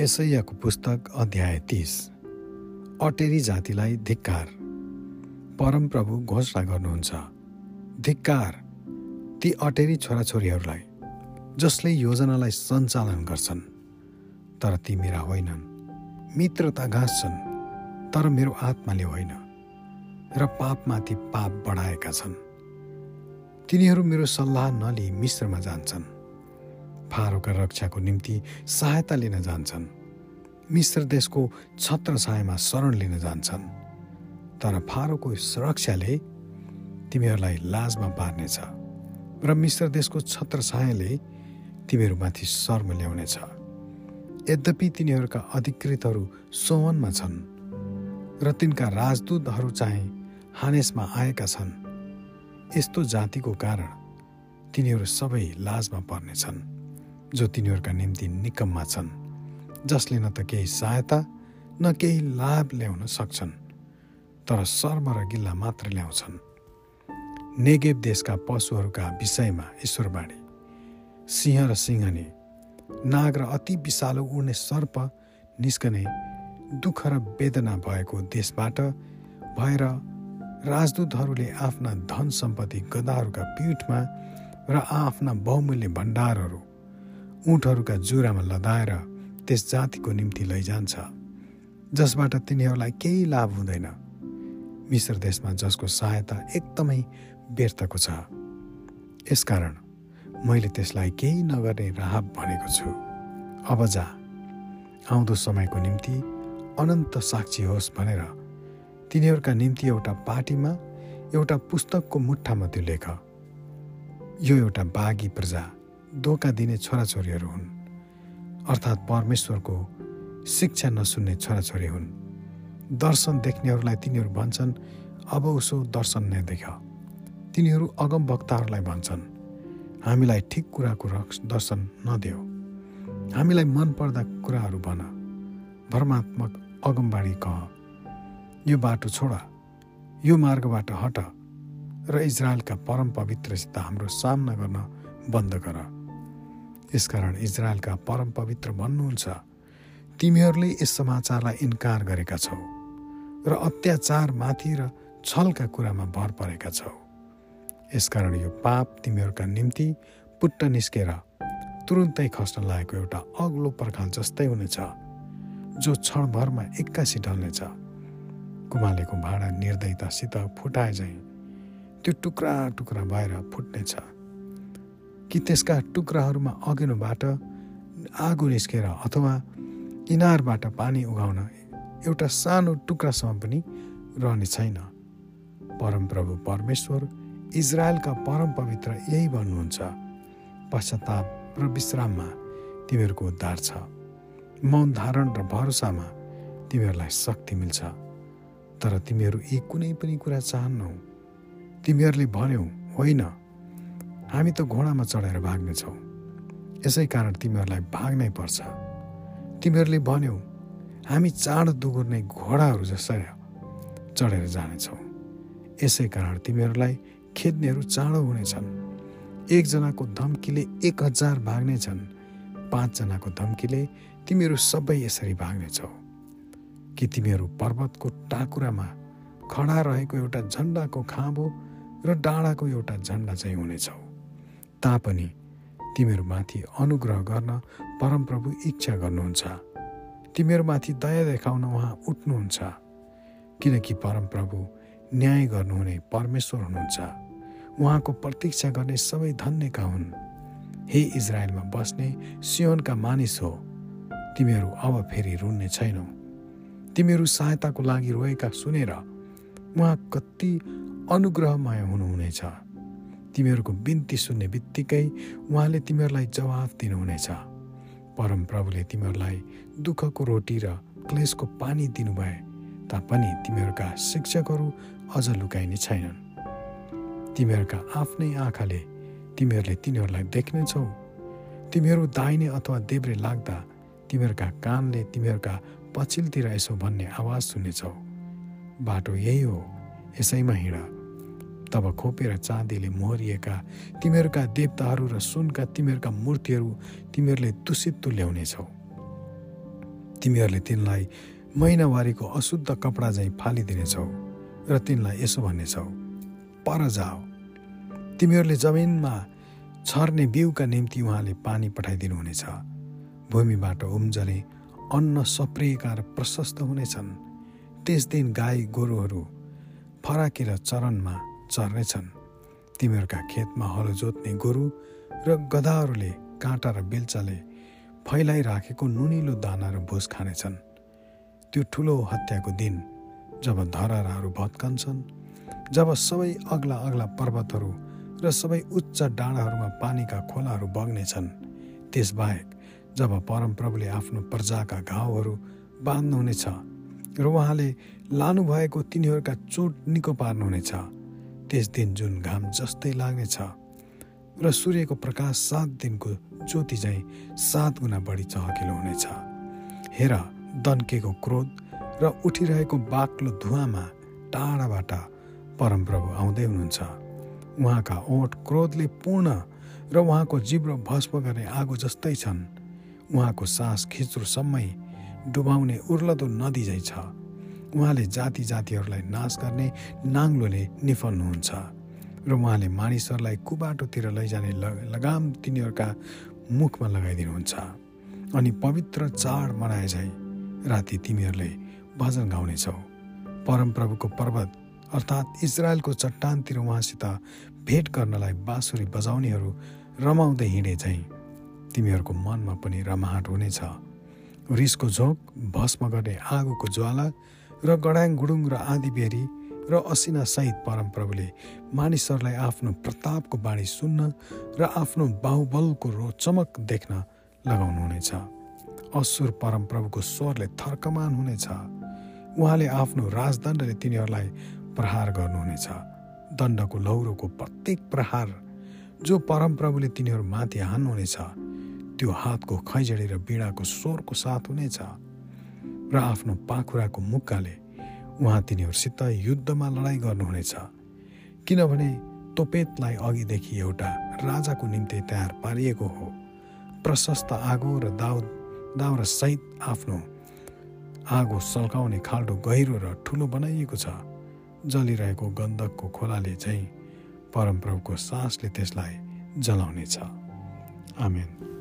यसैयाको पुस्तक अध्याय तिस। अटेरी जातिलाई धिक्कार। परमप्रभु घोषणा गर्नुहुन्छ धिक्कार ती अटेरी छोराछोरीहरूलाई जसले योजनालाई सञ्चालन गर्छन् तर ती मेरा होइनन् मित्रता घाँस्छन् तर मेरो आत्माले होइन र पापमाथि पाप बढाएका छन्। तिनीहरू मेरो सल्लाह नलिई मिश्रमा जान्छन् फारोका रक्षाको निम्ति सहायता लिन जान्छन्। मिश्र देशको छत्र छायामा शरण लिन जान्छन्। तर फारोको सुरक्षाले तिमीहरूलाई लाजमा पार्नेछ र मिश्र देशको छत्र छायाले तिमीहरूमाथि शर्म ल्याउनेछ। यद्यपि तिनीहरूका अधिकृतहरू सोवनमा छन् र तिनका राजदूतहरू चाहिँ हानेसमा आएका छन्। यस्तो जातिको कारण तिनीहरू सबै लाजमा पर्नेछन् जो तिनीहरूका निम्ति निकममा छन्। जसले न त केही सहायता न केही लाभ ल्याउन सक्छन् तर शर्म र गिल्ला मात्र ल्याउँछन्। नेगेब देशका पशुहरूका विषयमा ईश्वरबाणी सिंह र सिंहनी नाग र अति विषालु उड्ने सर्प निस्कने दुःख र वेदना भएको देशबाट भएर राजदूतहरूले आफ्ना धन सम्पत्ति गदाहरूका पीठमा र आफ्ना बहुमूल्य भण्डारहरू उठहरूका जुरामा लदाएर त्यस जातिको निम्ति लैजान्छ जसबाट तिनीहरूलाई केही लाभ हुँदैन। मिश्र देशमा जसको सहायता एकदमै व्यर्थको छ। यसकारण मैले त्यसलाई केही नगर्ने राहब भनेको छु। अब जा आउँदो समयको निम्ति अनन्त साक्षी होस् भनेर तिनीहरूका निम्ति एउटा पार्टीमा एउटा पुस्तकको मुठामा त्यो लेख। यो एउटा बाघी प्रजा धोका दिने छोराछोरीहरू हुन्। अर्थात् परमेश्वरको शिक्षा नसुन्ने छोराछोरी हुन्। दर्शन देख्नेहरूलाई तिनीहरू भन्छन् अब उसो दर्शन नै देख। तिनीहरू अगम वक्ताहरूलाई भन्छन् हामीलाई ठिक कुराको रक्स दर्शन नदेऊ। हामीलाई मनपर्दा कुराहरू भन। भर्मात्मक अगमबाडी कह। यो बाटो छोड। यो मार्गबाट हट। र इजरायलका परम पवित्रसित हाम्रो सामना गर्न बन्द गर। यसकारण इजरायलका परम पवित्र भन्नुहुन्छ तिमीहरूले यस समाचारलाई इन्कार गरेका छौ र अत्याचारमाथि र छलका कुरामा भर परेका छौ। यसकारण यो पाप तिमीहरूका निम्ति पुट्ट निस्केर तुरुन्तै खस्न लागेको एउटा अग्लो पर्खाल जस्तै हुनेछ जो क्षणभरमा एक्कासी ढल्नेछ। कुमालेको भाँडा निर्दयतासित फुटाए झैँ त्यो टुक्रा टुक्रा भएर फुट्नेछ। कि त्यसका टुक्राहरूमा अघिल्लोबाट आगो निस्केर अथवा इनारबाट पानी उगाउन एउटा सानो टुक्रासम्म पनि रहने छैन। परमप्रभु परमेश्वर इजरायलका परम पवित्र यही भन्नुहुन्छ। पश्चाताप र विश्राममा तिमीहरूको उद्धार छ। मौन धारण र भरोसामा तिमीहरूलाई शक्ति मिल्छ। तर तिमीहरू यी कुनै पनि कुरा चाहन्नौ। तिमीहरूले भन्यौ होइन। हामी त घोडामा चढेर भाग्नेछौँ यसै कारण तिमीहरूलाई भाग्नै पर्छ। तिमीहरूले भन्यौ हामी चाँडो दुगुर्ने घोडाहरू जसरी चढेर जानेछौँ। यसै कारण तिमीहरूलाई खेद्नेहरू चाँडो हुनेछन्। एकजनाको धम्कीले एक हजार भाग्नेछन् पाँचजनाको धम्कीले तिमीहरू सबै यसरी भाग्नेछौ। कि तिमीहरू पर्वतको टाकुरामा खडा रहेको एउटा झन्डाको खाँबो र डाँडाको एउटा झन्डा चाहिँ हुनेछौ? तापनि तिमीहरूमाथि अनुग्रह गर्न परमप्रभु इच्छा गर्नुहुन्छ। तिमीहरूमाथि दया देखाउन उहाँ उठ्नुहुन्छ। किनकि परमप्रभु न्याय गर्नुहुने परमेश्वर हुनुहुन्छ। उहाँको प्रतीक्षा गर्ने सबै धन्यका हुन्। हे इजरायलमा बस्ने सियोनका मानिस हो तिमीहरू अब फेरि रुन्ने छैनौ। तिमीहरू सहायताको लागि रोएका सुनेर उहाँ कति अनुग्रहमय हुनुहुनेछ। तिमीहरूको बिन्ती सुन्ने बित्तिकै उहाँले तिमीहरूलाई जवाफ दिनुहुनेछ। परमप्रभुले तिमीहरूलाई दुःखको रोटी र क्लेसको पानी दिनुभए तापनि तिमीहरूका शिक्षकहरू अझ लुकाइने छैनन्। तिमीहरूका आफ्नै आँखाले तिमीहरूले तिनीहरूलाई देख्नेछौ। तिमीहरू दाहिने अथवा देब्रे लाग्दा तिमीहरूका कानले तिमीहरूका पछिल्तिर यसो भन्ने आवाज सुन्नेछौ। बाटो यही हो यसैमा हिँड। तब खोपेर चाँदीले मोहरिएका तिमीहरूका देवताहरू र सुनका तिमीहरूका मूर्तिहरू तिमीहरूले दूषित तुल्याउनेछौ तिमीहरूले तिनलाई महिनावारीको अशुद्ध कपडा झैँ फालिदिनेछौ र तिनलाई यसो भन्नेछौ पर जाओ। तिमीहरूले जमिनमा छर्ने बिउका निम्ति उहाँले पानी पठाइदिनुहुनेछ भूमिबाट उम्जने अन्न सप्रिएका र प्रशस्त हुनेछन्। त्यस दिन गाई गोरुहरू फराकेर चरणमा चर्नेछन्। तिमीहरूका खेतमा हलो जोत्ने गोरु र गधाहरूले काँटा र बेल्चाले फैलाइराखेको नुनिलो दाना र भुस खानेछन्। त्यो ठुलो हत्याको दिन जब धरहराहरू भत्कन्छन् जब सबै अग्ला अग्ला पर्वतहरू र सबै उच्च डाँडाहरूमा पानीका खोलाहरू बग्नेछन् त्यसबाहेक जब परमप्रभुले आफ्नो प्रजाका घाउहरू बाँध्नुहुनेछ र उहाँले लानुभएको तिनीहरूका चोट निको पार्नुहुनेछ। त्यस दिन जुन घाम जस्तै लाग्नेछ र सूर्यको प्रकाश सात दिनको ज्योति चाहिँ सात गुणा बढी चहकिलो हुनेछ। हेर दन्केको क्रोध र उठिरहेको बाक्लो धुवामा टाढाबाट परमप्रभु आउँदै हुनुहुन्छ। उहाँका ओठ क्रोधले पूर्ण र उहाँको जिब्रो भस्म गर्ने आगो जस्तै छन्। उहाँको सास खिच्रोसम्मै डुबाउने उर्लदो नदी झै छ। उहाँले जाति जातिहरूलाई नाश गर्ने नाङ्लोले निफल्नुहुन्छ र उहाँले मानिसहरूलाई कुबाटोतिर लैजाने लगाम तिनीहरूका मुखमा लगाइदिनुहुन्छ। अनि पवित्र चाड मनाए झै राति तिमीहरूले भजन गाउनेछौ। परमप्रभुको पर्वत अर्थात् इजरायलको चट्टानतिर उहाँसित भेट गर्नलाई बाँसुरी बजाउनेहरू रमाउँदै हिँडे चाहिँ तिमीहरूको मनमा पनि रमाहट हुनेछ। रिसको झोक भस्म गर्ने आगोको ज्वाला र गडाङ गुडुङ र आदि बेरी र असिनासहित परमप्रभुले मानिसहरूलाई आफ्नो प्रतापको बाणी सुन्न र आफ्नो बाहुबलको रो चमक देख्न लगाउनुहुनेछ। असुर परमप्रभुको स्वरले थर्कमान हुनेछ। उहाँले आफ्नो राजदण्डले तिनीहरूलाई प्रहार गर्नुहुनेछ। दण्डको लौरोको प्रत्येक प्रहार जो परमप्रभुले तिनीहरूमाथि हान्नुहुनेछ त्यो हातको खैजडी र बिडाको स्वरको साथ हुनेछ। र आफ्नो पाखुराको मुक्काले उहाँ तिनीहरूसित युद्धमा लडाइँ गर्नुहुनेछ। किनभने तोपेतलाई अघिदेखि एउटा राजाको निम्ति तयार पारिएको हो। प्रशस्त आगो र दाउ दाउरा सहित आफ्नो आगो सल्काउने खाल्डो गहिरो र ठुलो बनाइएको छ। जलिरहेको गन्धकको खोलाले चाहिँ परमप्रभुको सासले त्यसलाई जलाउनेछ। आमेन।